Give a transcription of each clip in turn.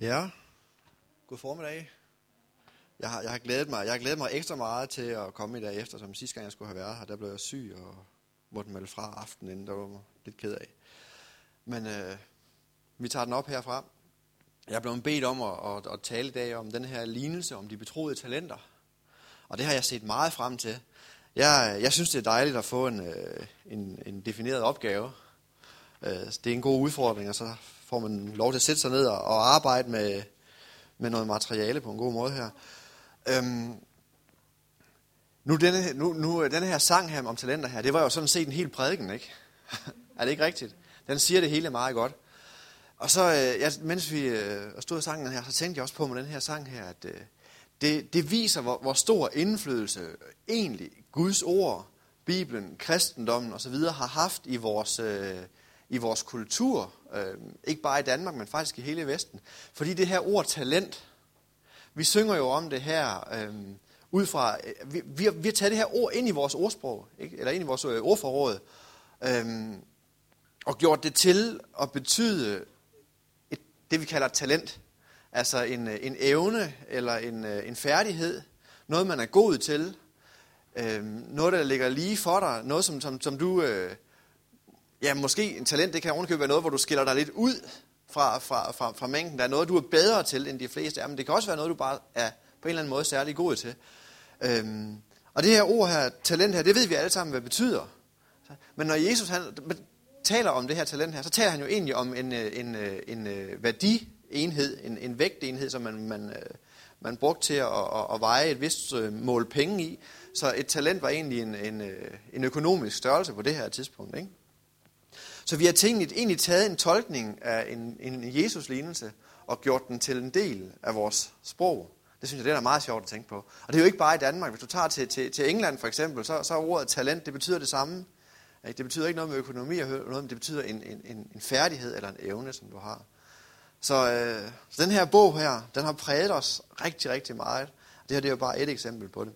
Ja, god formiddag. Jeg har, jeg, har glædet mig, jeg har glædet mig ekstra meget til at komme i dag efter, som sidste gang jeg skulle have været her. Der blev jeg syg og måtte melde fra aftenen inden, der var jeg lidt ked af. Men øh, vi tager den op herfra. Jeg er blevet bedt om at, at, at tale i dag om den her lignelse om de betroede talenter. Og det har jeg set meget frem til. Jeg, jeg synes, det er dejligt at få en, øh, en, en defineret opgave. Øh, det er en god udfordring, og så får man lov til at sætte sig ned og arbejde med, med noget materiale på en god måde her. Øhm, nu, denne, nu, nu øh, denne her sang her om talenter her, det var jo sådan set en helt prædiken, ikke? er det ikke rigtigt? Den siger det hele meget godt. Og så, øh, jeg, mens vi øh, stod i sangen her, så tænkte jeg også på med den her sang her, at øh, det, det viser, hvor, hvor stor indflydelse egentlig Guds ord, Bibelen, kristendommen osv. har haft i vores, øh, i vores kultur, øh, ikke bare i Danmark, men faktisk i hele Vesten. Fordi det her ord talent, vi synger jo om det her øh, ud fra, øh, vi, vi, vi har taget det her ord ind i vores ordsprog, ikke? eller ind i vores øh, ordforråd, øh, og gjort det til at betyde et, det, vi kalder talent. Altså en, øh, en evne eller en, øh, en færdighed, noget man er god til, øh, noget der ligger lige for dig, noget som, som, som du... Øh, ja, måske en talent, det kan ovenikøbet være noget, hvor du skiller dig lidt ud fra, fra, fra, fra mængden. Der er noget, du er bedre til, end de fleste er, men det kan også være noget, du bare er på en eller anden måde særlig god til. Øhm, og det her ord her, talent her, det ved vi alle sammen, hvad det betyder. Men når Jesus han taler om det her talent her, så taler han jo egentlig om en, øh, en, øh, en, en værdienhed, en, en vægtenhed, som man, man, man brugte til at, at, at veje et vist mål penge i. Så et talent var egentlig en, en, en økonomisk størrelse på det her tidspunkt. Ikke? Så vi har tænkt, egentlig taget en tolkning af en, en Jesus-lignelse og gjort den til en del af vores sprog. Det synes jeg, det er meget sjovt at tænke på. Og det er jo ikke bare i Danmark. Hvis du tager til, til, til England for eksempel, så, så er ordet talent, det betyder det samme. Det betyder ikke noget med økonomi og noget, men det betyder en, en, en, en færdighed eller en evne, som du har. Så, øh, så den her bog her, den har præget os rigtig, rigtig meget. Det her det er jo bare et eksempel på det.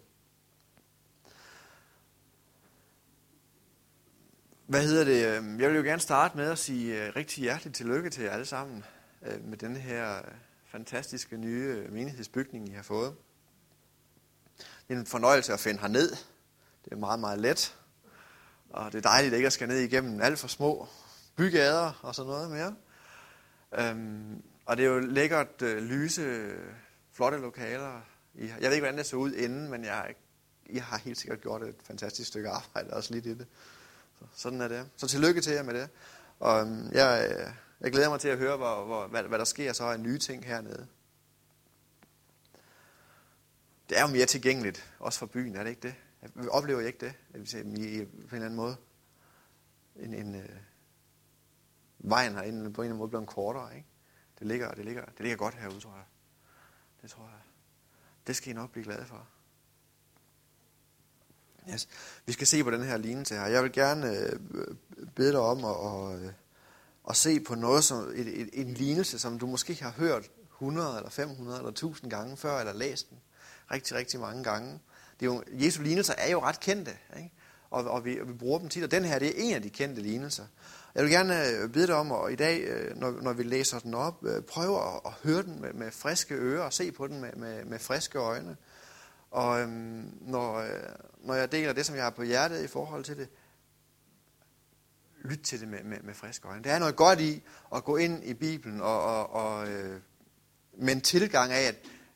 Hvad hedder det? Øhm, jeg vil jo gerne starte med at sige øh, rigtig hjerteligt tillykke til jer alle sammen øh, med den her øh, fantastiske nye menighedsbygning, I har fået. Det er en fornøjelse at finde herned. Det er meget, meget let. Og det er dejligt ikke at skal ned igennem alt for små bygader og sådan noget mere. Øhm, og det er jo lækkert lyse, flotte lokaler. Jeg ved ikke, hvordan det så ud inden, men jeg, jeg har helt sikkert gjort et fantastisk stykke arbejde også lidt i det. Sådan er det. Så tillykke til jer med det. Og øhm, jeg, øh, jeg glæder mig til at høre, hvor, hvor, hvad, hvad der sker så af nye ting hernede. Det er jo mere tilgængeligt, også for byen, er det ikke det? Oplever I ikke det? At vi ser, I, på en eller anden måde. En, en, øh, vejen herinde på en eller anden måde blevet kortere, ikke? Det ligger, det ligger, det ligger godt herude, tror jeg. Det tror jeg. Det skal I nok blive glade for. Yes. Vi skal se på den her lignelse her. Jeg vil gerne øh, bede dig om at, og, øh, at se på noget som et, et, en lignelse, som du måske har hørt 100 eller 500 eller 1000 gange før, eller læst den rigtig, rigtig mange gange. Det er jo, Jesu lignelser er jo ret kendte, ikke? Og, og, vi, og vi bruger dem tit, og den her det er en af de kendte lignelser. Jeg vil gerne øh, bede dig om, at i dag, øh, når, når vi læser den op, øh, prøve at, at høre den med, med friske ører, og se på den med, med, med friske øjne. Og øhm, når, øh, når jeg deler det, som jeg har på hjertet i forhold til det, lyt til det med, med, med friske øjne. Der er noget godt i at gå ind i Bibelen og, og, og øh, med en tilgang af, at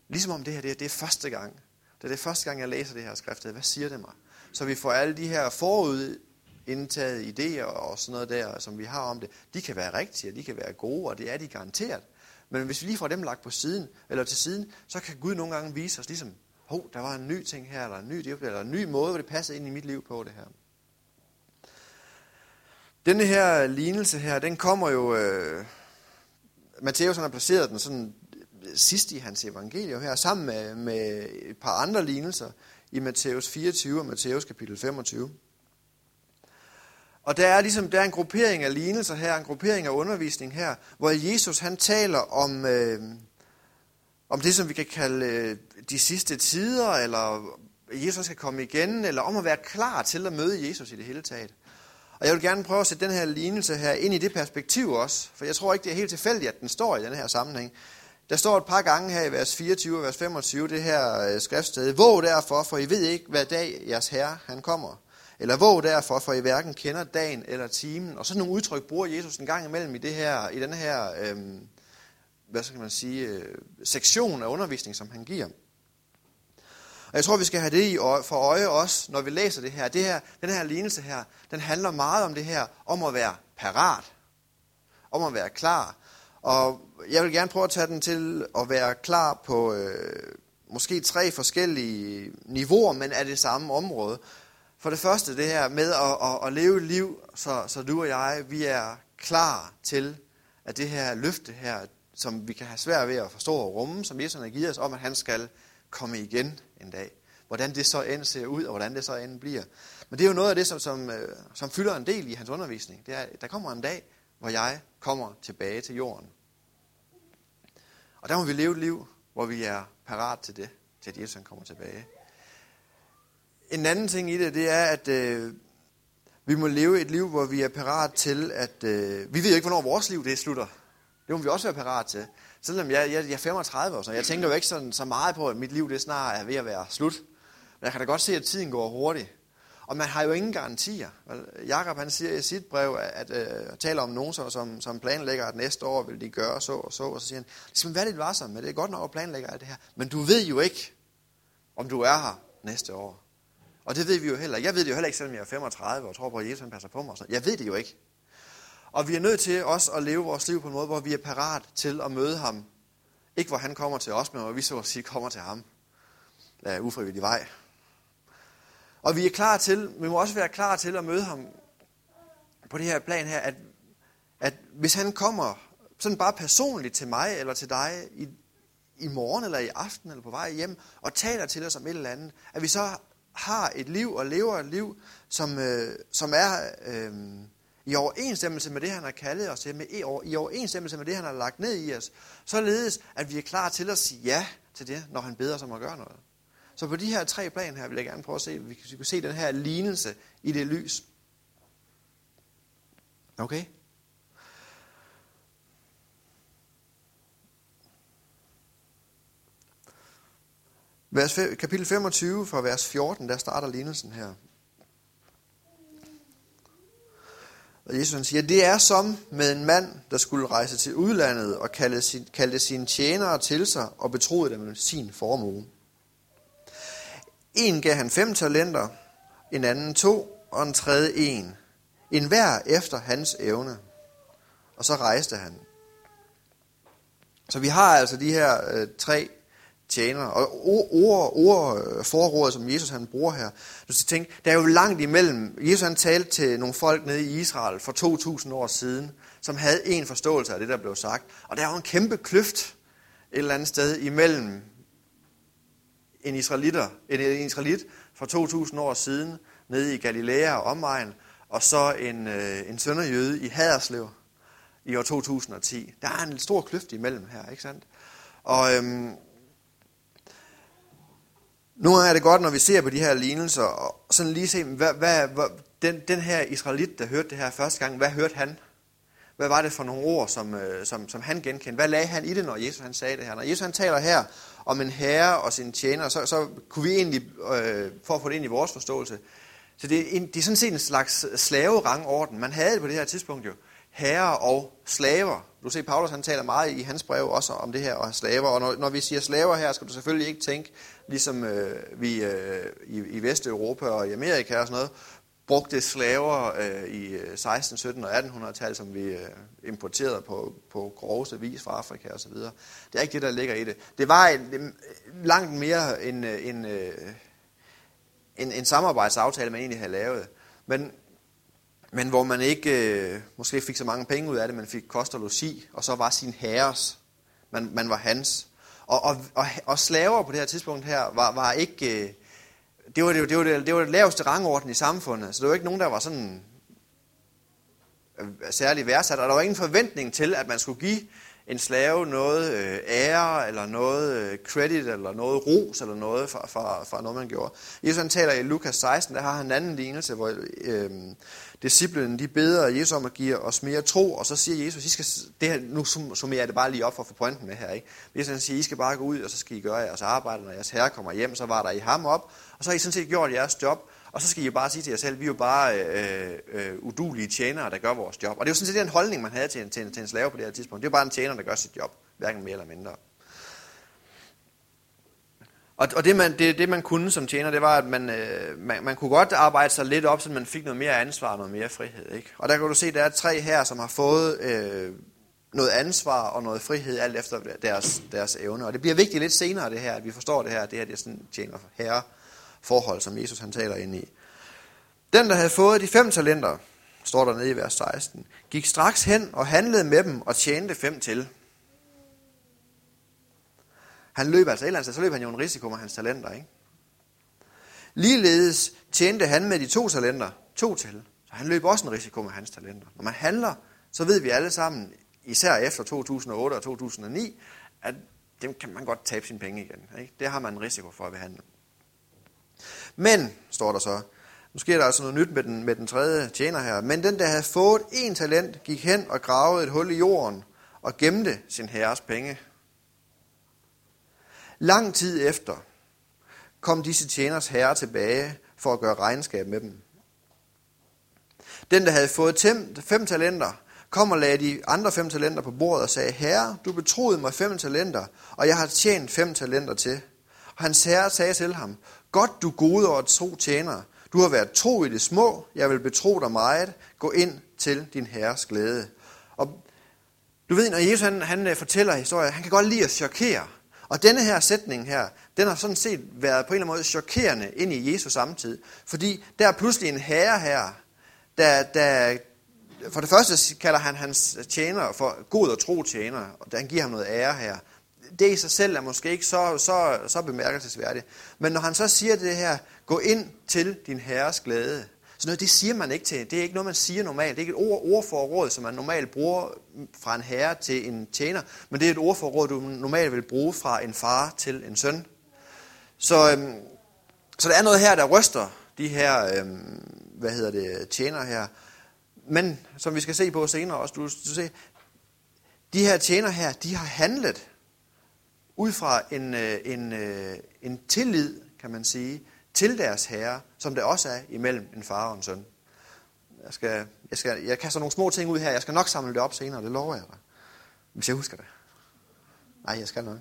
ligesom om det her det er, det er første gang. Det er det første gang, jeg læser det her skriftet. Hvad siger det mig? Så vi får alle de her forud indtaget idéer og sådan noget der, som vi har om det, de kan være rigtige, og de kan være gode, og det er de garanteret. Men hvis vi lige får dem lagt på siden, eller til siden, så kan Gud nogle gange vise os ligesom, hov, der var en ny ting her, eller en ny, eller en ny måde, hvor det passede ind i mit liv på det her. Denne her lignelse her, den kommer jo, øh, Matthæus har placeret den sådan øh, sidst i hans evangelium her, sammen med, med et par andre lignelser i Matthæus 24 og Matthæus kapitel 25. Og der er ligesom der er en gruppering af lignelser her, en gruppering af undervisning her, hvor Jesus han taler om, øh, om det, som vi kan kalde øh, de sidste tider, eller Jesus skal komme igen, eller om at være klar til at møde Jesus i det hele taget. Og jeg vil gerne prøve at sætte den her lignelse her ind i det perspektiv også, for jeg tror ikke, det er helt tilfældigt, at den står i den her sammenhæng. Der står et par gange her i vers 24 og vers 25, det her øh, skriftsted. Våg derfor, for I ved ikke, hvad dag jeres herre han kommer. Eller våg derfor, for I hverken kender dagen eller timen. Og sådan nogle udtryk bruger Jesus en gang imellem i, det her, i den her øhm, hvad skal man sige, øh, sektion af undervisning, som han giver. Og jeg tror, vi skal have det i øje, for øje også, når vi læser det her. Det her. Den her lignelse her, den handler meget om det her, om at være parat. Om at være klar. Og jeg vil gerne prøve at tage den til at være klar på øh, måske tre forskellige niveauer, men af det samme område. For det første det her med at, at, at leve et liv, så, så du og jeg, vi er klar til, at det her løfte her, som vi kan have svært ved at forstå og rumme, som Jesus har givet os om, at han skal komme igen en dag. Hvordan det så end ser ud, og hvordan det så end bliver. Men det er jo noget af det, som, som, øh, som fylder en del i hans undervisning. Det er, der kommer en dag, hvor jeg kommer tilbage til jorden. Og der må vi leve et liv, hvor vi er parat til det, til at Jesus kommer tilbage. En anden ting i det, det er, at øh, vi må leve et liv, hvor vi er parat til, at øh, vi ved ikke, hvornår vores liv det slutter. Det må vi også være parat til. Selvom jeg, jeg, jeg er 35 år, så jeg tænker jo ikke sådan, så meget på, at mit liv det snart er ved at være slut. Men jeg kan da godt se, at tiden går hurtigt. Og man har jo ingen garantier. Jakob han siger i sit brev, at, at, at uh, taler om nogen, som, som planlægger, at næste år vil de gøre så og så. Og så siger han, det skal man være lidt varsom med. Det er godt nok at planlægge alt det her. Men du ved jo ikke, om du er her næste år. Og det ved vi jo heller Jeg ved det jo heller ikke, selvom jeg er 35 og tror på, at Jesus han passer på mig. Jeg ved det jo ikke. Og vi er nødt til også at leve vores liv på en måde, hvor vi er parat til at møde ham. Ikke hvor han kommer til os, men hvor vi så at sige kommer til ham. Lad ufrivillig vej. Og vi er klar til, vi må også være klar til at møde ham på det her plan her, at, at hvis han kommer sådan bare personligt til mig eller til dig i, i morgen eller i aften eller på vej hjem og taler til os om et eller andet, at vi så har et liv og lever et liv, som, øh, som er øh, i overensstemmelse med det, han har kaldet os til, med, i overensstemmelse med det, han har lagt ned i os, således at vi er klar til at sige ja til det, når han beder os om at gøre noget. Så på de her tre plan her vil jeg gerne prøve at se, vi kan se den her lignelse i det lys. Okay? Vers, kapitel 25 fra vers 14, der starter lignelsen her. Og Jesus siger, det er som med en mand, der skulle rejse til udlandet og kalde, sin, kalde sine tjenere til sig og betroede dem sin formue. En gav han fem talenter, en anden to, og en tredje en. En hver efter hans evne. Og så rejste han. Så vi har altså de her øh, tre tjener. Og ord, ord øh, forrådet, som Jesus han bruger her, du skal tænke, der er jo langt imellem. Jesus han talte til nogle folk nede i Israel for 2000 år siden, som havde en forståelse af det, der blev sagt. Og der er jo en kæmpe kløft et eller andet sted imellem en, israeliter, en, en israelit for 2000 år siden, nede i Galilea og omegn, og så en, øh, en sønderjøde i Haderslev i år 2010. Der er en stor kløft imellem her, ikke sandt? Og øhm, nu er det godt, når vi ser på de her lignelser, og sådan lige se, hvad, hvad, hvad, den, den her israelit, der hørte det her første gang, hvad hørte han? Hvad var det for nogle ord, som, øh, som, som han genkendte? Hvad lagde han i det, når Jesus han sagde det her? Når Jesus han taler her om en herre og sin tjener, så, så kunne vi egentlig, øh, for at få det ind i vores forståelse, så det er, en, det er sådan set en slags slaverangorden. Man havde det på det her tidspunkt jo. Herre og slaver. Du ser, Paulus han taler meget i hans brev også om det her og slaver. Og når, når vi siger slaver her, skal du selvfølgelig ikke tænke, ligesom øh, vi øh, i, i Vesteuropa og i Amerika og sådan noget, brugte slaver øh, i øh, 16, 17 og 1800-tallet, som vi øh, importerede på, på groveste vis fra Afrika osv. Det er ikke det, der ligger i det. Det var en, langt mere en, øh, en, øh, en, en samarbejdsaftale, man egentlig havde lavet. Men, men hvor man ikke øh, måske fik så mange penge ud af det, man fik kost og logi, og så var sin herres. Man, man var hans. Og, og, og, og slaver på det her tidspunkt her var, var ikke... Øh, det var det, det, var det, det var det laveste rangorden i samfundet, så det var ikke nogen, der var sådan øh, særlig værdsat, og der var ingen forventning til, at man skulle give en slave noget øh, ære, eller noget øh, credit, eller noget ros, eller noget fra, fra, fra noget, man gjorde. Jesus han taler i Lukas 16, der har han en anden lignelse, hvor øh, disciplinen de beder Jesus om at give os mere tro, og så siger Jesus, I skal, det her, nu summerer jeg det bare lige op for at få pointen med her. Ikke? Jesus han siger, I skal bare gå ud, og så skal I gøre jeres arbejde, når jeres herre kommer hjem, så var der I ham op, og så har I sådan set gjort jeres job, og så skal I jo bare sige til jer selv, vi er jo bare øh, øh, udulige tjenere, der gør vores job. Og det er jo sådan set den holdning, man havde til en, til, en, til en slave på det her tidspunkt. Det er jo bare en tjener, der gør sit job, hverken mere eller mindre. Og, og det, man, det, det, man kunne som tjener, det var, at man, øh, man, man kunne godt arbejde sig lidt op, så man fik noget mere ansvar og noget mere frihed. Ikke? Og der kan du se, der er tre her, som har fået øh, noget ansvar og noget frihed, alt efter deres, deres evne. Og det bliver vigtigt lidt senere, det her, at vi forstår det her, at det her det er sådan tjener herre forhold, som Jesus han taler ind i. Den, der havde fået de fem talenter, står der nede i vers 16, gik straks hen og handlede med dem og tjente fem til. Han løb altså et eller andet, så løb han jo en risiko med hans talenter, ikke? Ligeledes tjente han med de to talenter to til. Så han løb også en risiko med hans talenter. Når man handler, så ved vi alle sammen, især efter 2008 og 2009, at dem kan man godt tabe sine penge igen. Ikke? Det har man en risiko for at behandle. Men, står der så, nu sker der altså noget nyt med den, med den tredje tjener her, men den, der havde fået en talent, gik hen og gravede et hul i jorden og gemte sin herres penge. Lang tid efter kom disse tjeners herre tilbage for at gøre regnskab med dem. Den, der havde fået fem talenter, kom og lagde de andre fem talenter på bordet og sagde, Herre, du betroede mig fem talenter, og jeg har tjent fem talenter til. Og hans herre sagde til ham, Godt du gode og tro tjener. Du har været tro i det små. Jeg vil betro dig meget. Gå ind til din herres glæde. Og du ved, når Jesus han, han øh, fortæller historier, han kan godt lide at chokere. Og denne her sætning her, den har sådan set været på en eller anden måde chokerende ind i Jesus samtid. Fordi der er pludselig en herre her, der, der for det første kalder han hans tjener for god og tro tjener, og han giver ham noget ære her det i sig selv er måske ikke så, så, så bemærkelsesværdigt. Men når han så siger det her, gå ind til din herres glæde, så noget, det siger man ikke til. Det er ikke noget, man siger normalt. Det er ikke et ord, ordforråd, som man normalt bruger fra en herre til en tjener, men det er et ordforråd, du normalt vil bruge fra en far til en søn. Så, øhm, så der er noget her, der ryster de her, øhm, hvad hedder det, tjener her. Men, som vi skal se på senere også, du, du se, de her tjener her, de har handlet ud fra en, øh, en, øh, en tillid, kan man sige, til deres herre, som det også er imellem en far og en søn. Jeg, skal, jeg, skal, jeg kaster nogle små ting ud her. Jeg skal nok samle det op senere, det lover jeg dig. Hvis jeg husker det. Nej, jeg skal nok.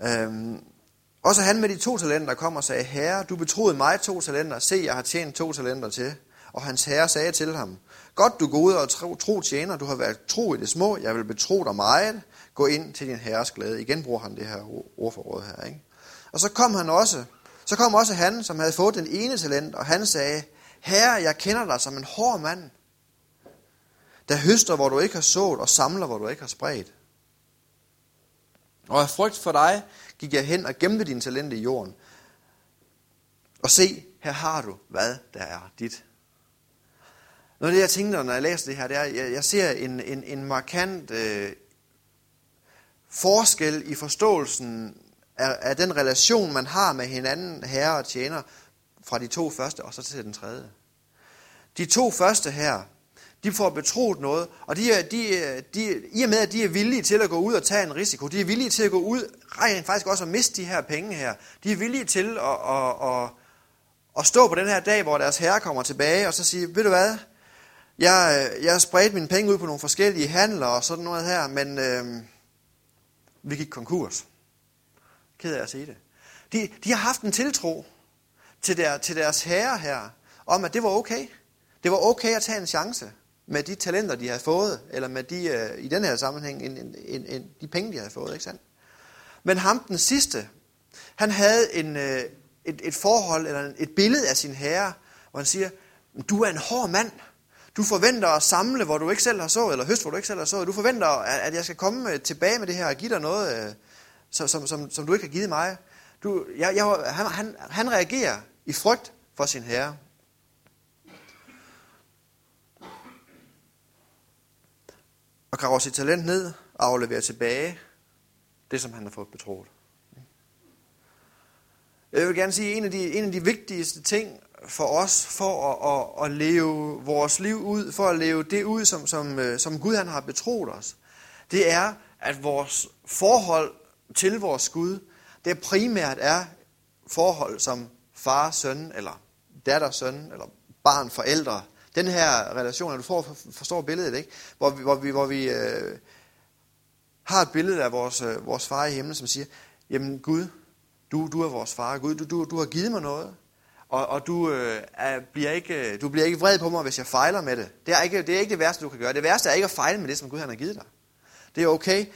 Øhm, også han med de to talenter kom og sagde, Herre, du betroede mig to talenter. Se, jeg har tjent to talenter til. Og hans herre sagde til ham, Godt du gode og tro, tro tjener, du har været tro i det små, jeg vil betro dig meget. Gå ind til din herres glæde. Igen bruger han det her ordforråd her. Ikke? Og så kom han også, så kom også han, som havde fået den ene talent, og han sagde, Herre, jeg kender dig som en hård mand, der høster, hvor du ikke har sået, og samler, hvor du ikke har spredt. Og af frygt for dig gik jeg hen og gemte din talent i jorden. Og se, her har du, hvad der er dit. Noget af det, jeg tænkte, når jeg læste det her, det er, at jeg, jeg ser en, en, en markant øh, forskel i forståelsen af, af den relation, man har med hinanden, herre og tjener, fra de to første og så til den tredje. De to første her, de får betroet noget, og de er, de, de, i og med, at de er villige til at gå ud og tage en risiko, de er villige til at gå ud, rent faktisk også at miste de her penge her, de er villige til at, at, at, at stå på den her dag, hvor deres herre kommer tilbage, og så sige, ved du hvad, jeg, jeg har spredt mine penge ud på nogle forskellige handler og sådan noget her, men øh, vi gik konkurs. Ked af at sige det. De, de har haft en tiltro til, der, til deres herre her, om at det var okay. Det var okay at tage en chance med de talenter, de havde fået, eller med de, øh, i den her sammenhæng, en, en, en, en, de penge, de havde fået. Ikke sandt? Men ham, den sidste, han havde en, øh, et, et forhold, eller et billede af sin herre, hvor han siger, du er en hård mand. Du forventer at samle, hvor du ikke selv har så, eller høst, hvor du ikke selv har så. Du forventer, at jeg skal komme øh, tilbage med det her og give dig noget, øh, som, som, som, som du ikke har givet mig. Du, jeg, jeg, han, han, han reagerer i frygt for sin herre. Og graver sit talent ned, aflevere tilbage det, som han har fået betroet. Jeg vil gerne sige, at en af de, en af de vigtigste ting for os, for at, at, at leve vores liv ud, for at leve det ud, som, som, øh, som Gud han har betroet os, det er, at vores forhold til vores Gud, det primært er forhold som far, søn, eller datter, søn, eller barn, forældre. Den her relation, du får, forstår billedet, ikke? Hvor vi, hvor vi, hvor vi øh, har et billede af vores, øh, vores far i himlen, som siger, jamen Gud, du, du er vores far. Gud, du, du, du har givet mig noget. Og, og du, øh, er, bliver ikke, øh, du bliver ikke vred på mig, hvis jeg fejler med det. Det er, ikke, det er ikke det værste, du kan gøre. Det værste er ikke at fejle med det, som Gud han har givet dig. Det er okay.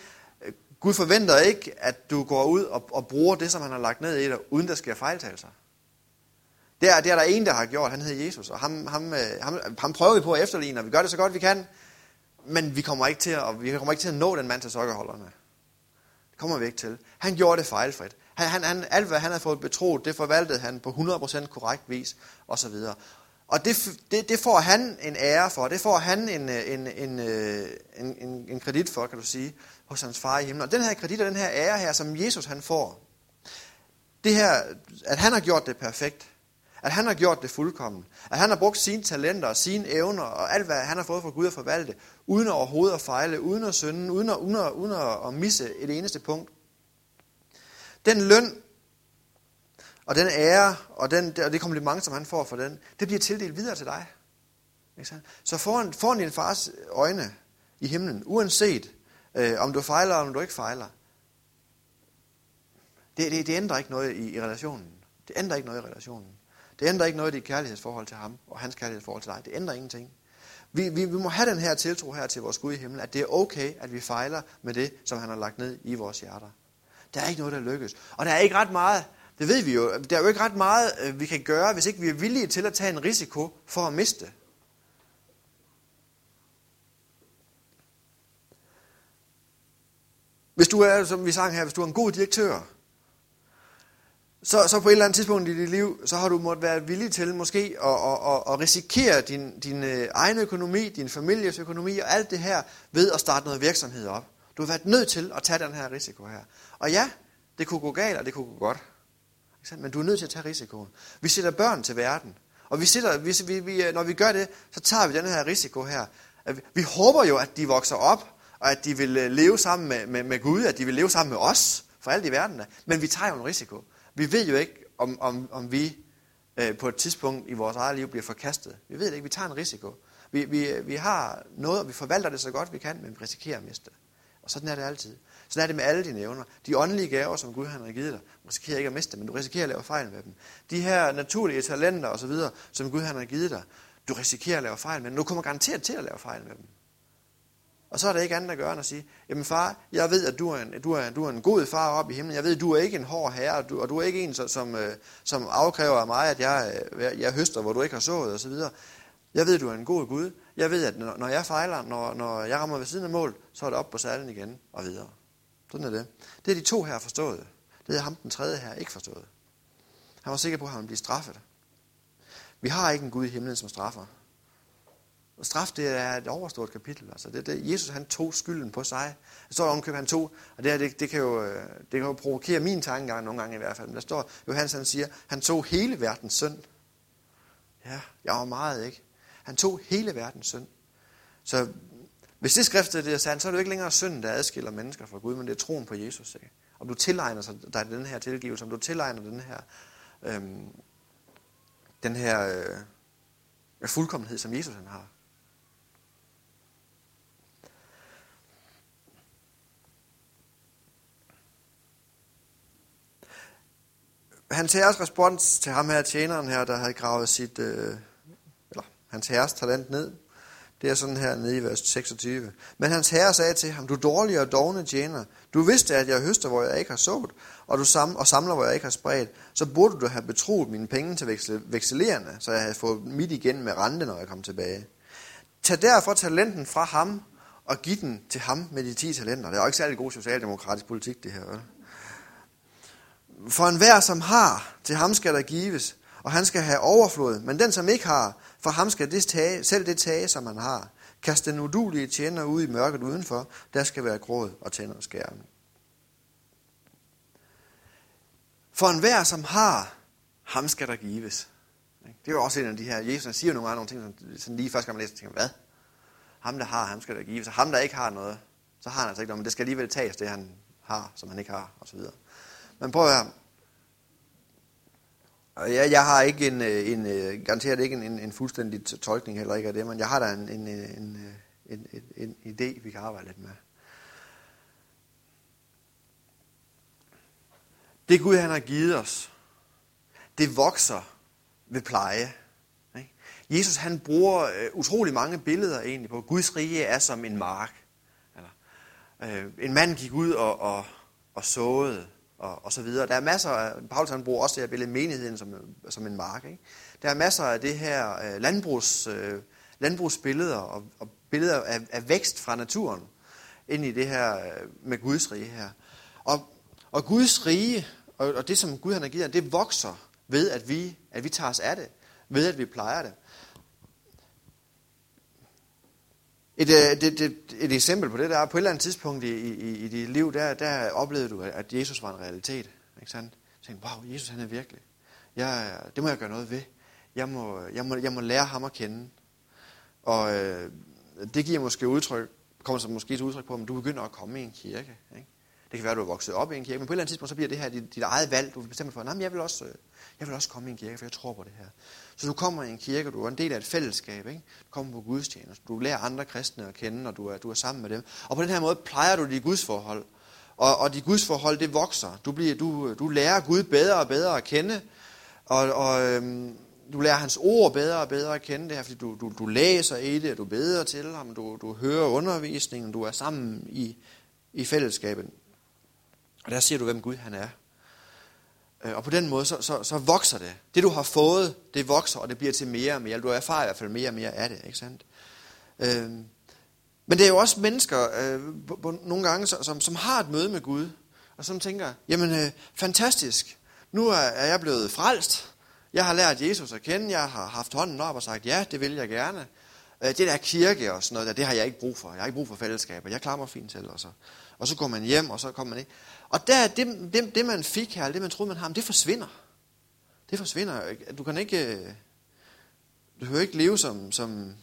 Øh, Gud forventer ikke, at du går ud og, og bruger det, som han har lagt ned i dig, uden der sker fejltagelser. Det er, det er der en, der har gjort. Han hedder Jesus, og ham, ham, øh, ham, ham prøver vi på at efterligne, og vi gør det så godt vi kan. Men vi kommer ikke til at, vi kommer ikke til at nå den mand til sokkerholderne. Det kommer vi ikke til. Han gjorde det fejlfrit. Han, han, han, alt, hvad han havde fået betroet, det forvaltede han på 100% korrekt vis, og så videre. Og det, det, det får han en ære for, det får han en, øh, en, en, øh, en, en, en kredit for, kan du sige, hos hans far i himlen. Og den her kredit og den her ære her, som Jesus han får, det her, at han har gjort det perfekt, at han har gjort det fuldkommen, at han har brugt sine talenter og sine evner og alt, hvad han har fået fra Gud at forvalte, uden overhovedet at fejle, uden at synde, uden at, uden at, uden at misse et eneste punkt. Den løn og den ære og, den, og det kompliment, som han får for den, det bliver tildelt videre til dig. ikke Så foran, foran din fars øjne i himlen, uanset øh, om du fejler eller om du ikke fejler, det, det, det ændrer ikke noget i, i relationen. Det ændrer ikke noget i relationen. Det ændrer ikke noget i dit kærlighedsforhold til ham og hans kærlighedsforhold til dig. Det ændrer ingenting. Vi, vi, vi må have den her tiltro her til vores Gud i himlen, at det er okay, at vi fejler med det, som han har lagt ned i vores hjerter. Der er ikke noget, der lykkes. Og der er ikke ret meget, det ved vi jo, der er jo ikke ret meget, øh, vi kan gøre, hvis ikke vi er villige til at tage en risiko for at miste. Hvis du er, som vi sang her, hvis du er en god direktør, så, så på et eller andet tidspunkt i dit liv, så har du måttet være villig til måske at, at, at, at risikere din, din øh, egen økonomi, din families økonomi og alt det her ved at starte noget virksomhed op. Du har været nødt til at tage den her risiko her. Og ja, det kunne gå galt, og det kunne gå godt. Men du er nødt til at tage risikoen. Vi sætter børn til verden. Og vi sætter, vi, vi, vi, når vi gør det, så tager vi den her risiko her. Vi håber jo, at de vokser op, og at de vil øh, leve sammen med, med, med Gud, at de vil leve sammen med os, for alt i verden. Men vi tager jo en risiko. Vi ved jo ikke, om, om, om vi øh, på et tidspunkt i vores eget liv bliver forkastet. Vi ved det ikke, vi tager en risiko. Vi, vi, øh, vi har noget, og vi forvalter det så godt vi kan, men vi risikerer at miste. det. Og sådan er det altid. Sådan er det med alle dine evner. De åndelige gaver, som Gud han har givet dig, du risikerer ikke at miste dem, men du risikerer at lave fejl med dem. De her naturlige talenter osv., som Gud han har givet dig, du risikerer at lave fejl med dem. Du kommer garanteret til at lave fejl med dem. Og så er der ikke andet at gøre end at sige, jamen far, jeg ved, at du er en, du er, du er en god far op i himlen. Jeg ved, at du er ikke en hård herre, og du, og du er ikke en, som, som øh, afkræver af mig, at øh, jeg, jeg høster, hvor du ikke har sået osv. Jeg ved, at du er en god Gud. Jeg ved, at når jeg fejler, når, når jeg rammer ved siden af mål, så er det op på salen igen og videre. Sådan er det. Det er de to her forstået. Det er ham den tredje her ikke forstået. Han var sikker på, at han ville blive straffet. Vi har ikke en Gud i himlen, som straffer. Og straf, det er et overstort kapitel. Altså, det, det, Jesus, han tog skylden på sig. Der står omkøb, han tog, og det, det, det, kan jo, øh, det kan jo provokere min tankegang nogle gange i hvert fald. Men der står, Johannes han siger, han tog hele verdens synd. Ja, jeg var meget, ikke? Han tog hele verdens synd. Så hvis det skriftet det er sandt, så er det jo ikke længere synden, der adskiller mennesker fra Gud, men det er troen på Jesus. Ikke? Om du tilegner sig dig den her tilgivelse, om du tilegner den her, øhm, den her øh, fuldkommenhed, som Jesus han har. Hans herres respons til ham her, tjeneren her, der havde gravet sit, øh, hans herres talent ned, det er sådan her nede i vers 26. Men hans herre sagde til ham, du dårlige og dogne tjener, du vidste, at jeg høster, hvor jeg ikke har sået, og du sam og samler, hvor jeg ikke har spredt. Så burde du have betroet mine penge til veksel vekselerende, så jeg havde fået mit igen med rente, når jeg kom tilbage. Tag derfor talenten fra ham, og giv den til ham med de 10 talenter. Det er jo ikke særlig god socialdemokratisk politik, det her. Vel? For enhver, som har, til ham skal der gives, og han skal have overflod. Men den, som ikke har, for ham skal det tage, selv det tage, som han har. Kast den udulige tjener ud i mørket udenfor. Der skal være gråd og tænder og skærme. For enhver, som har, ham skal der gives. Det er jo også en af de her, Jesus siger nogle andre ting, som sådan lige først kan man læse, tænker, hvad? Ham, der har, ham skal der gives. Og ham, der ikke har noget, så har han altså ikke noget, men det skal alligevel tages, det han har, som han ikke har, osv. Men prøv at høre. Jeg, jeg har ikke en, øh, en, en garanteret ikke en, en, en fuldstændig tolkning heller ikke af det, men jeg har da en, en, øh, en, en, en, en idé, vi kan arbejde lidt med. Det Gud, han har givet os, det vokser ved pleje. Ikke? Jesus, han bruger øh, utrolig mange billeder egentlig på, Guds rige er som en mark. Eller, øh, en mand gik ud og, og, og såede, og, og så videre. Der er masser af, Paulus han bruger også det her billede menigheden som, som en mark. Ikke? Der er masser af det her øh, landbrugs, øh, landbrugsbilleder og, og billeder af, af vækst fra naturen ind i det her øh, med Guds rige her. Og, og Guds rige, og, og det som Gud han har givet, det vokser ved, at vi, at vi tager os af det. Ved, at vi plejer det. Et, øh, et, et, et, eksempel på det, der er på et eller andet tidspunkt i, i, i dit liv, der, der oplevede du, at Jesus var en realitet. Ikke sandt? Jeg tænkte, wow, Jesus han er virkelig. Jeg, det må jeg gøre noget ved. Jeg må, jeg må, jeg må lære ham at kende. Og øh, det giver måske udtryk, kommer så måske til udtryk på, at du begynder at komme i en kirke. Ikke? Det kan være, at du er vokset op i en kirke, men på et eller andet tidspunkt, så bliver det her dit, dit eget valg. Du bestemmer for, at jeg vil også, øh, jeg vil også komme i en kirke, for jeg tror på det her. Så du kommer i en kirke, du er en del af et fællesskab. Ikke? Du kommer på gudstjeneste, du lærer andre kristne at kende, og du er, du er sammen med dem. Og på den her måde plejer du dit gudsforhold. Og, og dit gudsforhold, det vokser. Du, bliver, du, du lærer Gud bedre og bedre at kende. Og, og øhm, du lærer hans ord bedre og bedre at kende det her, fordi du, du, du læser i det, du beder til ham, du, du hører undervisningen, du er sammen i, i fællesskabet. Og der ser du, hvem Gud han er. Øh, og på den måde, så, så, så vokser det. Det du har fået, det vokser, og det bliver til mere og mere. Du erfarer i hvert fald mere og mere af det, ikke sandt? Øhm, men det er jo også mennesker, øh, på, på, nogle gange, som, som har et møde med Gud, og som tænker, jamen øh, fantastisk, nu er, er jeg blevet frelst, jeg har lært Jesus at kende, jeg har haft hånden op og sagt, ja, det vil jeg gerne. Øh, det der kirke og sådan noget, der, det har jeg ikke brug for. Jeg har ikke brug for fællesskaber. Jeg klarer mig fint selv. Og så, og så går man hjem, og så kommer man ikke. Og der, det, det, det man fik her, det man troede man har, det forsvinder. Det forsvinder. jo ikke. Du kan ikke, øh, du kan jo ikke leve som, som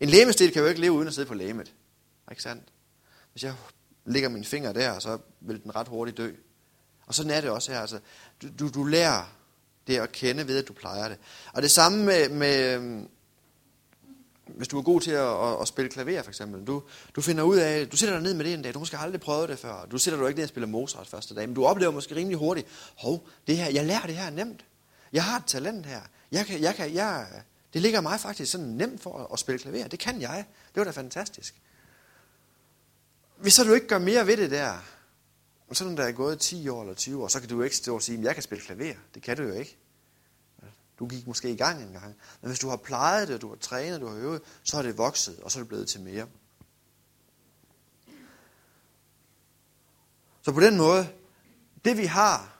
en lægemestil kan jo ikke leve uden at sidde på lægemet. Ikke sandt? Hvis jeg lægger min finger der, så vil den ret hurtigt dø. Og sådan er det også her. Altså, du, du, du lærer det at kende ved, at du plejer det. Og det samme med, med øhm, hvis du er god til at, at, at spille klaver for eksempel, du, du finder ud af, du sætter dig ned med det en dag, du måske aldrig prøvet det før, du sætter dig ikke ned og spiller Mozart første dag, men du oplever måske rimelig hurtigt, hov, det her, jeg lærer det her nemt. Jeg har et talent her. Jeg kan, jeg kan, jeg, det ligger mig faktisk sådan nemt for at, at spille klaver. Det kan jeg. Det var da fantastisk. Hvis så du ikke gør mere ved det der, så sådan der er gået 10 år eller 20 år, så kan du jo ikke stå og sige, at jeg kan spille klaver. Det kan du jo ikke. Du gik måske i gang en gang. Men hvis du har plejet det, du har trænet, du har øvet, så er det vokset, og så er det blevet til mere. Så på den måde, det vi har,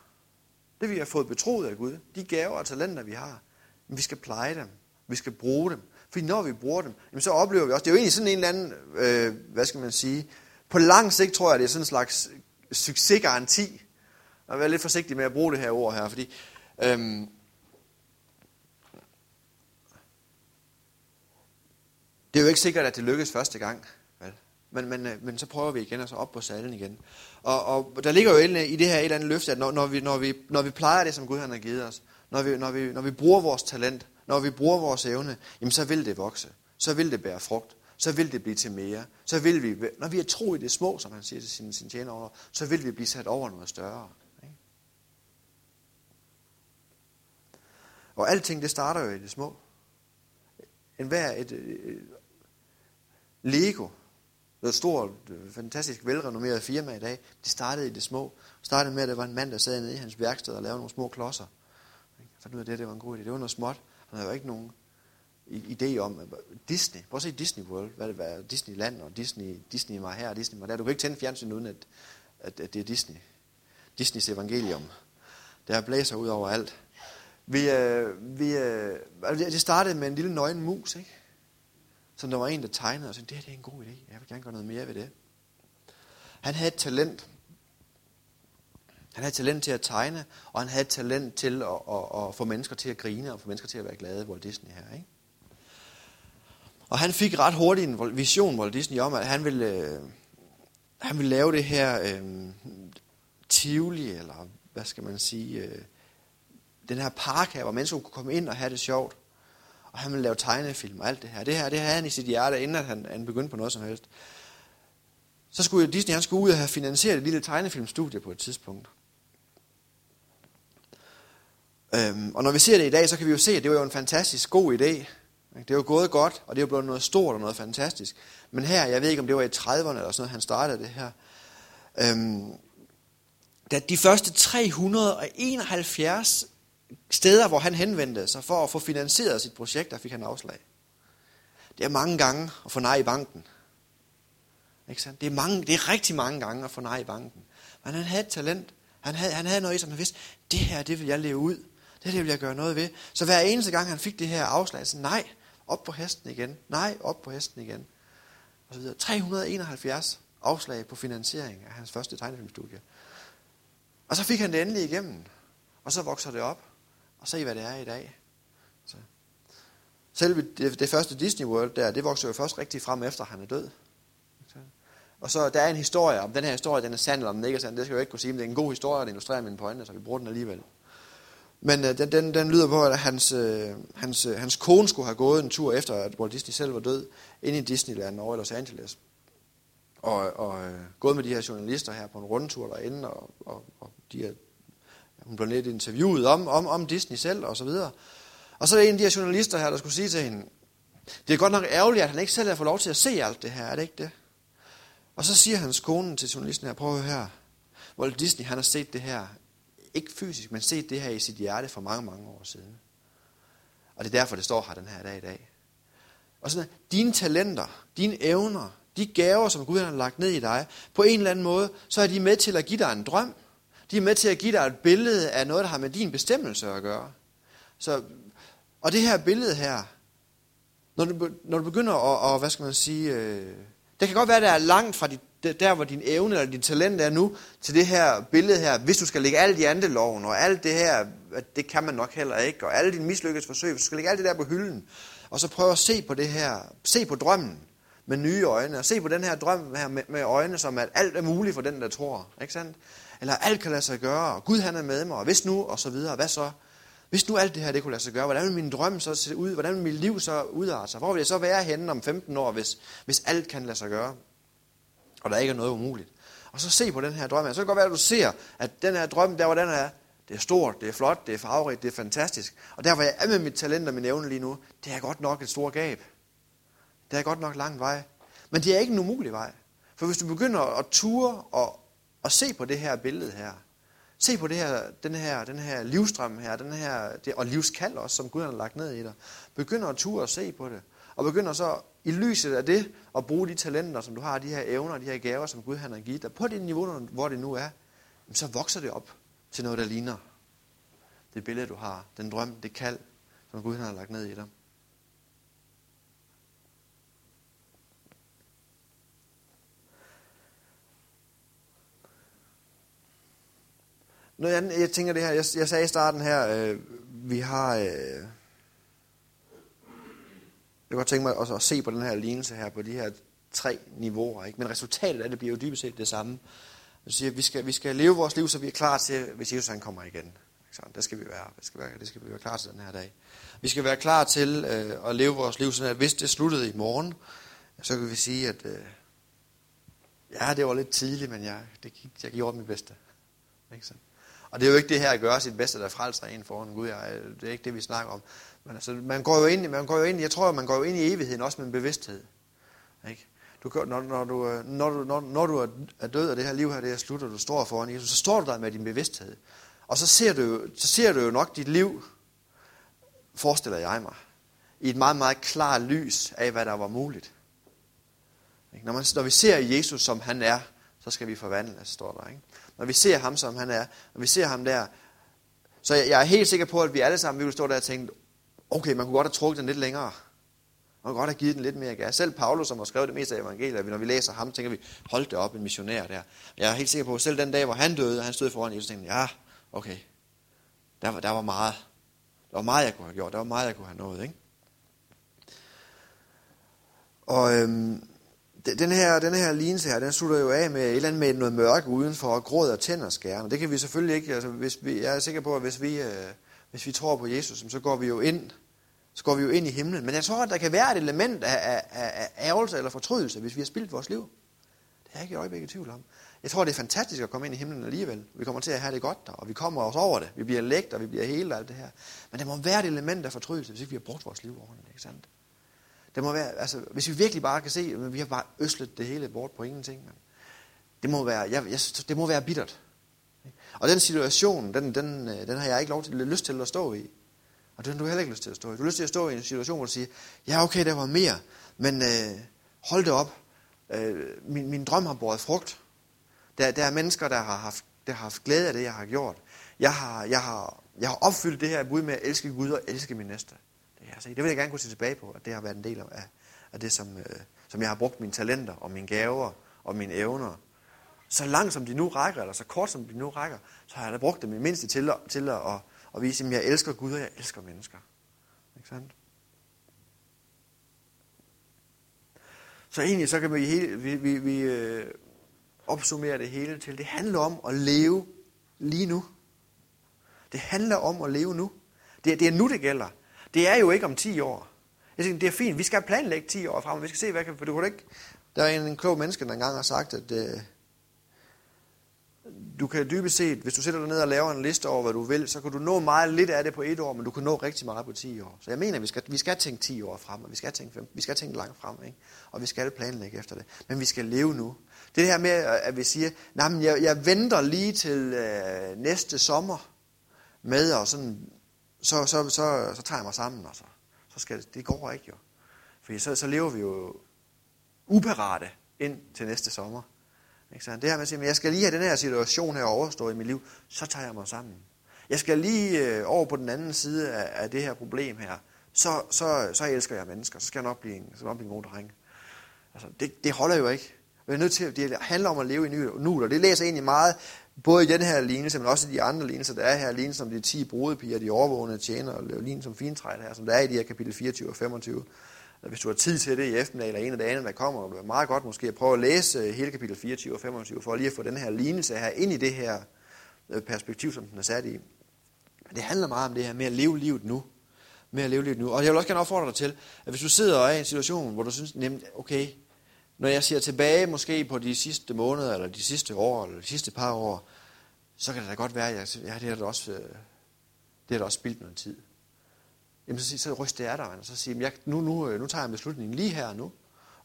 det vi har fået betroet af Gud, de gaver og talenter, vi har, vi skal pleje dem. Vi skal bruge dem. Fordi når vi bruger dem, jamen så oplever vi også, det er jo egentlig sådan en eller anden, øh, hvad skal man sige, på lang sigt tror jeg, det er sådan en slags succesgaranti. Og være lidt forsigtig med at bruge det her ord her, fordi øhm, Det er jo ikke sikkert, at det lykkes første gang. Vel? Men, men, øh, men så prøver vi igen, og så op på salen igen. Og, og der ligger jo i det her et eller andet løfte, at når, når, vi, når, vi, når vi plejer det, som Gud han har givet os, når vi, når, vi, når vi bruger vores talent, når vi bruger vores evne, jamen så vil det vokse. Så vil det bære frugt. Så vil det blive til mere. Så vil vi, når vi er tro i det små, som han siger til sine, sine tjenere, så vil vi blive sat over noget større. Ikke? Og alting, det starter jo i det små. En hver et, et, Lego, det er et stort, øh, fantastisk velrenommeret firma i dag. Det startede i det små. Det startede med, at der var en mand, der sad nede i hans værksted og lavede nogle små klodser. Så nu af det, det var en god idé. Det var noget småt. Han havde jo ikke nogen idé om Disney. Prøv at se Disney World. Hvad det var Disneyland og Disney, Disney var her og Disney var der. Du kan ikke tænde fjernsyn uden, at, at, at det er Disney. Disneys evangelium. Der blæser ud over alt. Vi, øh, vi, øh, altså, det startede med en lille nøgen mus, ikke? Som der var en, der tegnede og sagde, det her det er en god idé, jeg vil gerne gøre noget mere ved det. Han havde et talent. Han havde talent til at tegne, og han havde talent til at, at, at få mennesker til at grine, og få mennesker til at være glade, Walt Disney her. Ikke? Og han fik ret hurtigt en vision, Walt Disney, om, at han ville, øh, han ville lave det her øh, Tivoli, eller hvad skal man sige, øh, den her park her, hvor mennesker kunne komme ind og have det sjovt. Og han ville lave tegnefilm og alt det her. Det her, det havde han i sit hjerte, inden han, han begyndte på noget som helst. Så skulle Disney, han skulle ud og have finansieret et lille tegnefilmstudie på et tidspunkt. Øhm, og når vi ser det i dag, så kan vi jo se, at det var jo en fantastisk god idé. Det er jo gået godt, og det er jo blevet noget stort og noget fantastisk. Men her, jeg ved ikke, om det var i 30'erne eller sådan noget, han startede det her. Øhm, da de første 371 steder, hvor han henvendte sig for at få finansieret sit projekt, der fik han afslag. Det er mange gange at få nej i banken. Ikke sandt? Det, er mange, det er rigtig mange gange at få nej i banken. Men han havde et talent. Han havde, han havde noget i sig, han vidste, det her, det vil jeg leve ud. Det her, det vil jeg gøre noget ved. Så hver eneste gang, han fik det her afslag, så nej, op på hesten igen. Nej, op på hesten igen. Og så videre. 371 afslag på finansiering af hans første tegnefilmstudie. Og så fik han det endelig igennem. Og så vokser det op. Og se, hvad det er i dag. Så. Selve det, det første Disney World der, det vokser jo først rigtig frem efter, han er død. Og så der er en historie, om den her historie den er sand eller om den ikke er sand, det skal jeg jo ikke kunne sige, men det er en god historie, der illustrerer mine pointe, så vi bruger den alligevel. Men øh, den, den, den lyder på, at hans, øh, hans, øh, hans kone skulle have gået en tur efter, at Walt Disney selv var død, ind i Disneyland over i Los Angeles. Og, og øh, gået med de her journalister her på en rundtur derinde, og, og, og de er, hun blev lidt interviewet om, om, om Disney selv, og så videre. Og så er der en af de her journalister her, der skulle sige til hende, det er godt nok ærgerligt, at han ikke selv har fået lov til at se alt det her, er det ikke det? Og så siger hans kone til journalisten her, prøv at høre her, Walt Disney, han har set det her ikke fysisk, men set det her i sit hjerte for mange, mange år siden. Og det er derfor, det står her den her dag i dag. Og sådan, dine talenter, dine evner, de gaver, som Gud har lagt ned i dig, på en eller anden måde, så er de med til at give dig en drøm. De er med til at give dig et billede af noget, der har med din bestemmelse at gøre. Så, og det her billede her, når du, når du begynder at, og, hvad skal man sige, øh, det kan godt være, at det er langt fra dit der hvor din evne eller dit talent er nu, til det her billede her, hvis du skal lægge alt i andeloven, og alt det her, det kan man nok heller ikke, og alle dine mislykkede forsøg, hvis du skal lægge alt det der på hylden, og så prøve at se på det her, se på drømmen med nye øjne, og se på den her drøm her med, med øjne, som at alt er muligt for den, der tror, ikke sandt? Eller alt kan lade sig gøre, og Gud han er med mig, og hvis nu, og så videre, hvad så? Hvis nu alt det her, det kunne lade sig gøre, hvordan vil min drøm så se ud? Hvordan vil mit liv så udarte sig? Hvor vil jeg så være henne om 15 år, hvis, hvis alt kan lade sig gøre? og der ikke er noget umuligt. Og så se på den her drøm her. Så kan det godt være, at du ser, at den her drøm, der hvor den er, det er stort, det er flot, det er farverigt, det er fantastisk. Og der hvor jeg er med mit talent og min evne lige nu, det er godt nok et stort gab. Det er godt nok lang vej. Men det er ikke en umulig vej. For hvis du begynder at ture og, og se på det her billede her, se på det her, den her, den her livstrøm her, den her, det, og livskald også, som Gud har lagt ned i dig. Begynder at ture og se på det. Og begynder så i lyset af det at bruge de talenter, som du har, de her evner, de her gaver, som Gud han har givet dig, på det niveau, hvor det nu er, så vokser det op til noget, der ligner det billede, du har, den drøm, det kald, som Gud han har lagt ned i dig. Noget andet, jeg tænker det her, jeg, jeg sagde i starten her, øh, vi har, øh, jeg kunne godt tænke mig også at se på den her lignelse her, på de her tre niveauer. Ikke? Men resultatet af det bliver jo dybest set det samme. Det siger, at vi skal, vi skal leve vores liv, så vi er klar til, hvis Jesus han kommer igen. Det skal vi være. Det skal, være, det skal vi være klar til den her dag. Vi skal være klar til øh, at leve vores liv, sådan at hvis det sluttede i morgen, så kan vi sige, at øh, ja, det var lidt tidligt, men jeg, det gik, jeg gjorde mit bedste. Ikke sådan? Og det er jo ikke det her at gøre sit bedste, der frelser en foran Gud. Jeg, det er ikke det, vi snakker om. Men altså, man går jo ind, man går jo ind, jeg tror, man går jo ind i evigheden også med en bevidsthed. Ikke? Du, når, når, du, øh, når, du, når, når du er død, og det her liv her, det er slut, og du står foran Jesus, så står du der med din bevidsthed. Og så ser du, så ser du jo nok dit liv, forestiller jeg mig, i et meget, meget klart lys af, hvad der var muligt. Når, man, når vi ser Jesus, som han er, så skal vi forvandles, står der. Ikke? Når vi ser ham, som han er, når vi ser ham der, så jeg, jeg er helt sikker på, at vi alle sammen vi vil stå der og tænke, okay, man kunne godt have trukket den lidt længere. Man kunne godt have givet den lidt mere gas. Selv Paulus, som har skrevet det meste af evangeliet, når vi læser ham, tænker vi, hold det op, en missionær der. Jeg er helt sikker på, at selv den dag, hvor han døde, og han stod foran Jesus, tænkte ja, okay, der var, der var meget. Der var meget, jeg kunne have gjort. Der var meget, jeg kunne have nået, ikke? Og øhm, den her, den her lignelse her, den slutter jo af med et eller andet med noget mørke udenfor, og gråd og tænder skærne. Det kan vi selvfølgelig ikke, altså hvis vi, jeg er sikker på, at hvis vi, øh, hvis vi tror på Jesus, så går vi jo ind, så går vi jo ind i himlen. Men jeg tror, at der kan være et element af, af, af ærgelse eller fortrydelse, hvis vi har spildt vores liv. Det er jeg ikke i øjeblikket i tvivl om. Jeg tror, det er fantastisk at komme ind i himlen alligevel. Vi kommer til at have det godt der, og vi kommer også over det. Vi bliver lægt, og vi bliver hele og alt det her. Men der må være et element af fortrydelse, hvis ikke vi har brugt vores liv ordentligt, ikke sandt? Det må være, altså, hvis vi virkelig bare kan se, at vi har bare øslet det hele bort på ingenting. Man. Det må være, jeg, jeg, det må være bittert. Og den situation, den, den, øh, den har jeg ikke lov til, lyst til at stå i. Og den har du heller ikke lyst til at stå i. Du har lyst til at stå i en situation, hvor du siger, ja okay, der var mere, men øh, hold det op. Øh, min, min drøm har båret frugt. Der, der er mennesker, der har, haft, der har haft glæde af det, jeg har gjort. Jeg har, jeg har, jeg har opfyldt det her bud med at elske Gud og elske min næste. Det, altså, set. det vil jeg gerne kunne se tilbage på, at det har været en del af, af det, som, øh, som jeg har brugt mine talenter og mine gaver og mine evner. Så langt som de nu rækker, eller så kort som de nu rækker, så har jeg da brugt dem i mindste til, at, til at, at, at vise, at jeg elsker Gud og jeg elsker mennesker. Ikke sandt? Så egentlig så kan vi, hele, vi, vi, vi øh, opsummere det hele til, det handler om at leve lige nu. Det handler om at leve nu. Det, det er nu, det gælder. Det er jo ikke om 10 år. Jeg tænkte, det er fint, vi skal planlægge 10 år frem, vi skal se, hvad kan, for du kan ikke... Der er en, en klog menneske, der engang har sagt, at øh, du kan dybest set, hvis du sætter dig ned og laver en liste over, hvad du vil, så kan du nå meget lidt af det på et år, men du kan nå rigtig meget på 10 år. Så jeg mener, vi skal, vi skal tænke 10 år frem, og vi skal tænke, vi skal tænke langt frem, ikke? og vi skal planlægge efter det. Men vi skal leve nu. Det her med, øh, at vi siger, nej, men jeg, jeg venter lige til øh, næste sommer med, og sådan, så, så, så, så tager jeg mig sammen, og så, så skal det, det går ikke jo. For så, så lever vi jo uparate ind til næste sommer. Ikke sant? Det her med at sige, at jeg skal lige have den her situation her overstået i mit liv, så tager jeg mig sammen. Jeg skal lige øh, over på den anden side af, af det her problem her, så, så, så elsker jeg mennesker, så skal jeg nok blive en, så nok blive en god dreng. Altså, det, det holder jo ikke. Vi er nødt til, det handler om at leve i nu, og det læser egentlig meget, både i den her lignelse, men også i de andre lignelser, der er her, lignelsen om de 10 brudepiger, de overvågende tjener, og lignelsen som fintræet her, som der er i de her kapitel 24 og 25. Altså, hvis du har tid til det i eftermiddag, eller en af dagene, der kommer, det er meget godt måske at prøve at læse øh, hele kapitel 24 og 25, for lige at få den her lignelse her ind i det her øh, perspektiv, som den er sat i. Men det handler meget om det her med at leve livet nu. Med at leve livet nu. Og jeg vil også gerne opfordre dig til, at hvis du sidder og er i en situation, hvor du synes, nemt, okay, når jeg ser tilbage måske på de sidste måneder, eller de sidste år, eller de sidste par år, så kan det da godt være, at jeg, ja, det har da også, øh, det har da også spildt noget tid. Jamen så, så ryst jeg dig, og så siger jeg, nu, nu, øh, nu tager jeg en beslutning lige her og nu,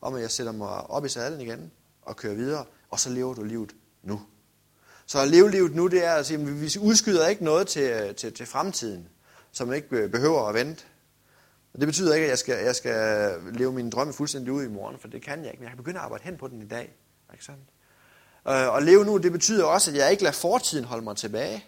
om at jeg sætter mig op i sadlen igen, og kører videre, og så lever du livet nu. Så at leve livet nu, det er at sige, at vi udskyder ikke noget til, øh, til, til fremtiden, som ikke behøver at vente. Og det betyder ikke, at jeg skal, jeg skal leve min drømme fuldstændig ud i morgen, for det kan jeg ikke. Men jeg kan begynde at arbejde hen på den i dag. Ikke sandt? Øh, og leve nu, det betyder også, at jeg ikke lader fortiden holde mig tilbage.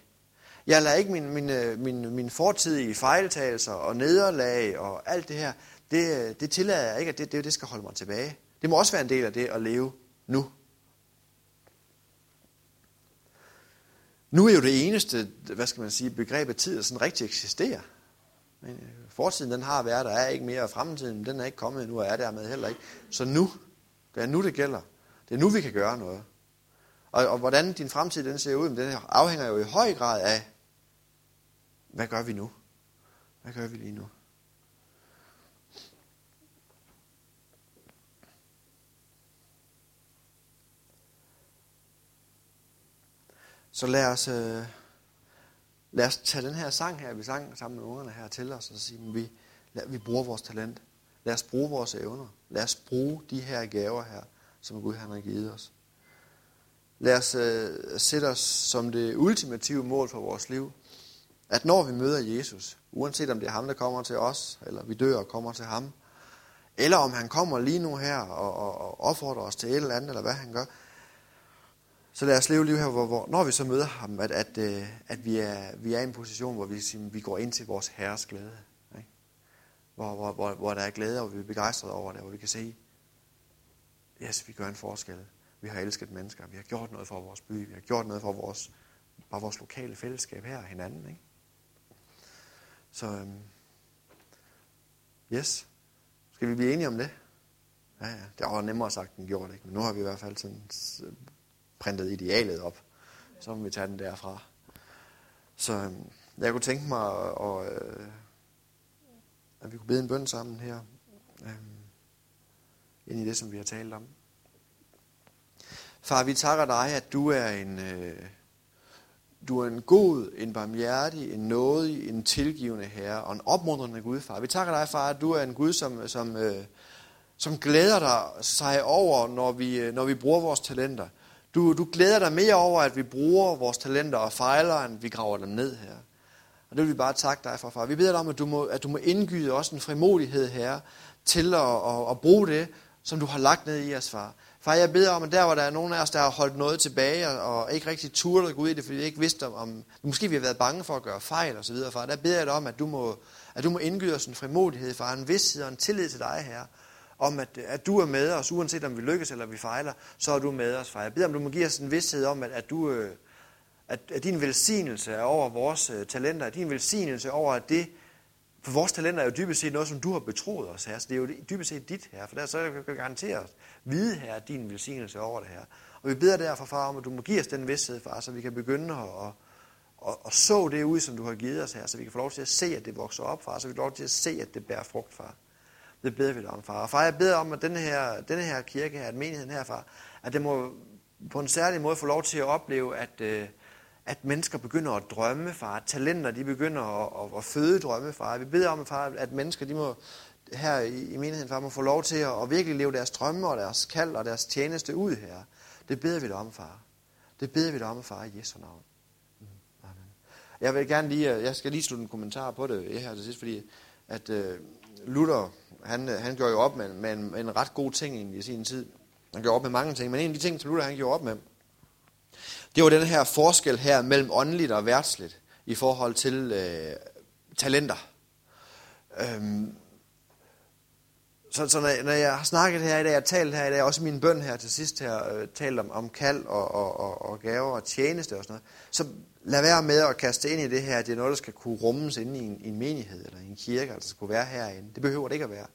Jeg lader ikke min, min, øh, min, min fortidige fejltagelser og nederlag og alt det her, det, det tillader jeg ikke, at det, det, det skal holde mig tilbage. Det må også være en del af det at leve nu. Nu er jo det eneste, hvad skal man sige, begrebet tid, der sådan rigtig eksisterer. Men øh, fortiden den har været, der er ikke mere, og fremtiden den er ikke kommet endnu, og er dermed heller ikke. Så nu, det er nu det gælder. Det er nu vi kan gøre noget. Og, og hvordan din fremtid den ser ud, den afhænger jo i høj grad af, hvad gør vi nu? Hvad gør vi lige nu? Så lad os, øh, lad os tage den her sang her, vi sang sammen med ungerne her til os, og så sige, at vi, lad, vi bruger vores talent. Lad os bruge vores evner. Lad os bruge de her gaver her, som Gud han har givet os. Lad os øh, sætte os som det ultimative mål for vores liv, at når vi møder Jesus, uanset om det er ham, der kommer til os, eller vi dør og kommer til ham, eller om han kommer lige nu her og, og, og opfordrer os til et eller andet, eller hvad han gør, så lad os leve liv her, hvor, hvor når vi så møder ham, at, at, øh, at vi, er, vi er i en position, hvor vi, ligesom, vi går ind til vores herres glæde. Ikke? hvor, hvor, hvor, hvor der er glæde, og vi er begejstrede over det, hvor vi kan se, yes, vi gør en forskel. Vi har elsket mennesker, vi har gjort noget for vores by, vi har gjort noget for vores, bare vores lokale fællesskab her og hinanden. Ikke? Så øhm, yes, skal vi blive enige om det? Ja, ja. Det var nemmere sagt end gjort, ikke? men nu har vi i hvert fald sådan printet idealet op. Så må vi tage den derfra. Så øhm, jeg kunne tænke mig, at, at, øh, at vi kunne bede en bøn sammen her, øhm, ind i det, som vi har talt om. Far, vi takker dig, at du er en, øh, du er en god, en barmhjertig, en nådig, en tilgivende herre og en opmuntrende Gud, far. Vi takker dig, far, at du er en Gud, som, som, øh, som glæder dig sig over, når vi, øh, når vi bruger vores talenter. Du, du glæder dig mere over, at vi bruger vores talenter og fejler, end vi graver dem ned her. Og det vil vi bare takke dig for, far. Vi beder dig om, at du må, at du må indgyde os en frimodighed her til at, at, at bruge det, som du har lagt ned i os, far. Far, jeg beder om, at der, hvor der er nogen af os, der har holdt noget tilbage, og ikke rigtig turde at gå ud i det, fordi vi ikke vidste om, måske vi har været bange for at gøre fejl og så videre, far, der beder jeg dig om, at du må, at du må indgyde os en frimodighed, far, en vidsthed og en tillid til dig, her, om at, at du er med os, uanset om vi lykkes eller vi fejler, så er du med os, far. Jeg beder om, du må give os en vidsthed om, at, at du, øh, at, at din velsignelse er over vores øh, talenter, at din velsignelse over at det, for vores talenter er jo dybest set noget, som du har betroet os her, så det er jo dybest set dit her, for der så kan jeg garantere os, vide her din velsignelse over det her. Og vi beder derfor, far, om at du må give os den vidsthed, far, så vi kan begynde at, at, og, og så det ud, som du har givet os her, så vi kan få lov til at se, at det vokser op, far, så vi kan få lov til at se, at det bærer frugt, far. Det beder vi dig om, far. Og far, jeg beder om, at denne her, denne her kirke her, at menigheden her, far, at det må på en særlig måde få lov til at opleve, at, øh, at mennesker begynder at drømme, far. At talenter, de begynder at, at, at føde drømme, far. Vi beder om, far, at mennesker, de må her i, i menigheden, far, må få lov til at, at virkelig leve deres drømme og deres kald og deres tjeneste ud her. Det beder vi dig om, far. Det beder vi dig om, far, i Jesu navn. Mm-hmm. Amen. Jeg vil gerne lige, øh, jeg skal lige slutte en kommentar på det her til sidst, fordi at øh, Luther, han, han gjorde jo op med, med, en, med en ret god ting i sin tid. Han gjorde op med mange ting, men en af de ting, som Luther han gjorde op med, det var den her forskel her mellem åndeligt og værtsligt i forhold til øh, talenter. Øhm, så, så når, når jeg har snakket her i dag, jeg har talt her i dag, også min bøn her til sidst her, øh, talt om, om kald og, og, og, og gaver og tjeneste og sådan noget, så lad være med at kaste ind i det her, at det er noget, der skal kunne rummes inde i en, i en menighed eller i en kirke, altså skulle være herinde. Det behøver det ikke at være.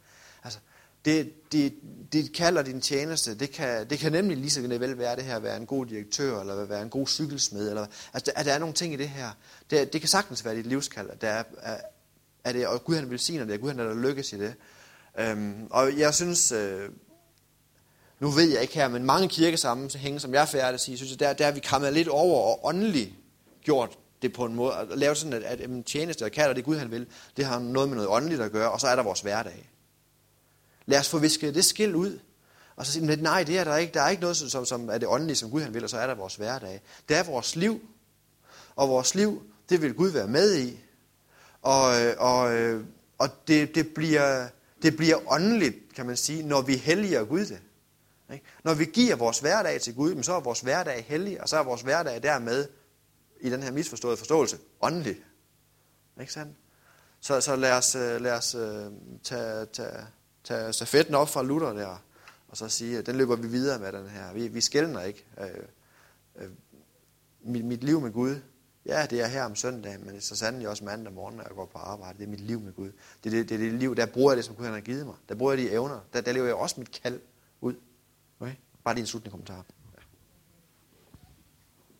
Altså, det, det, det og din tjeneste, det kan, det kan nemlig lige så vel være det her at være en god direktør, eller være en god cykelsmed, eller, altså at der er nogle ting i det her. Det, det kan sagtens være dit livskald, at der er, at, det, og Gud han velsigner det, og Gud han er der lykkes i det. Øhm, og jeg synes, øh, nu ved jeg ikke her, men mange kirkesammenhænge, som jeg er færdig at sige, synes jeg, der, der er vi kommet lidt over og åndeligt gjort det på en måde, at lave sådan, at, at en tjeneste, og kalder det Gud han vil, det har noget med noget åndeligt at gøre, og så er der vores hverdag. Lad os få visket det skilt ud. Og så sige, nej, det er der ikke. Der er ikke noget, som, som er det åndelige, som Gud han vil, og så er der vores hverdag. Det er vores liv. Og vores liv, det vil Gud være med i. Og, øh, og, øh, og det, det, bliver, det bliver åndeligt, kan man sige, når vi helliger Gud det. Ikke? Når vi giver vores hverdag til Gud, så er vores hverdag hellig, og så er vores hverdag dermed, i den her misforståede forståelse, åndelig. Ikke sandt? Så, så lad os, øh, lad os øh, tage, tage, tage stafetten op fra Luther der, og så sige, at den løber vi videre med, den her. Vi, vi skældner ikke. Øh, øh, mit, mit liv med Gud, ja, det er her om søndagen, men så sandelig også mandag morgen, når jeg går på arbejde. Det er mit liv med Gud. Det er det, det, er det liv, der bruger jeg det, som Gud har givet mig. Der bruger jeg de evner. Der, der lever jeg også mit kald ud. Okay? Bare lige en slutning kommentar.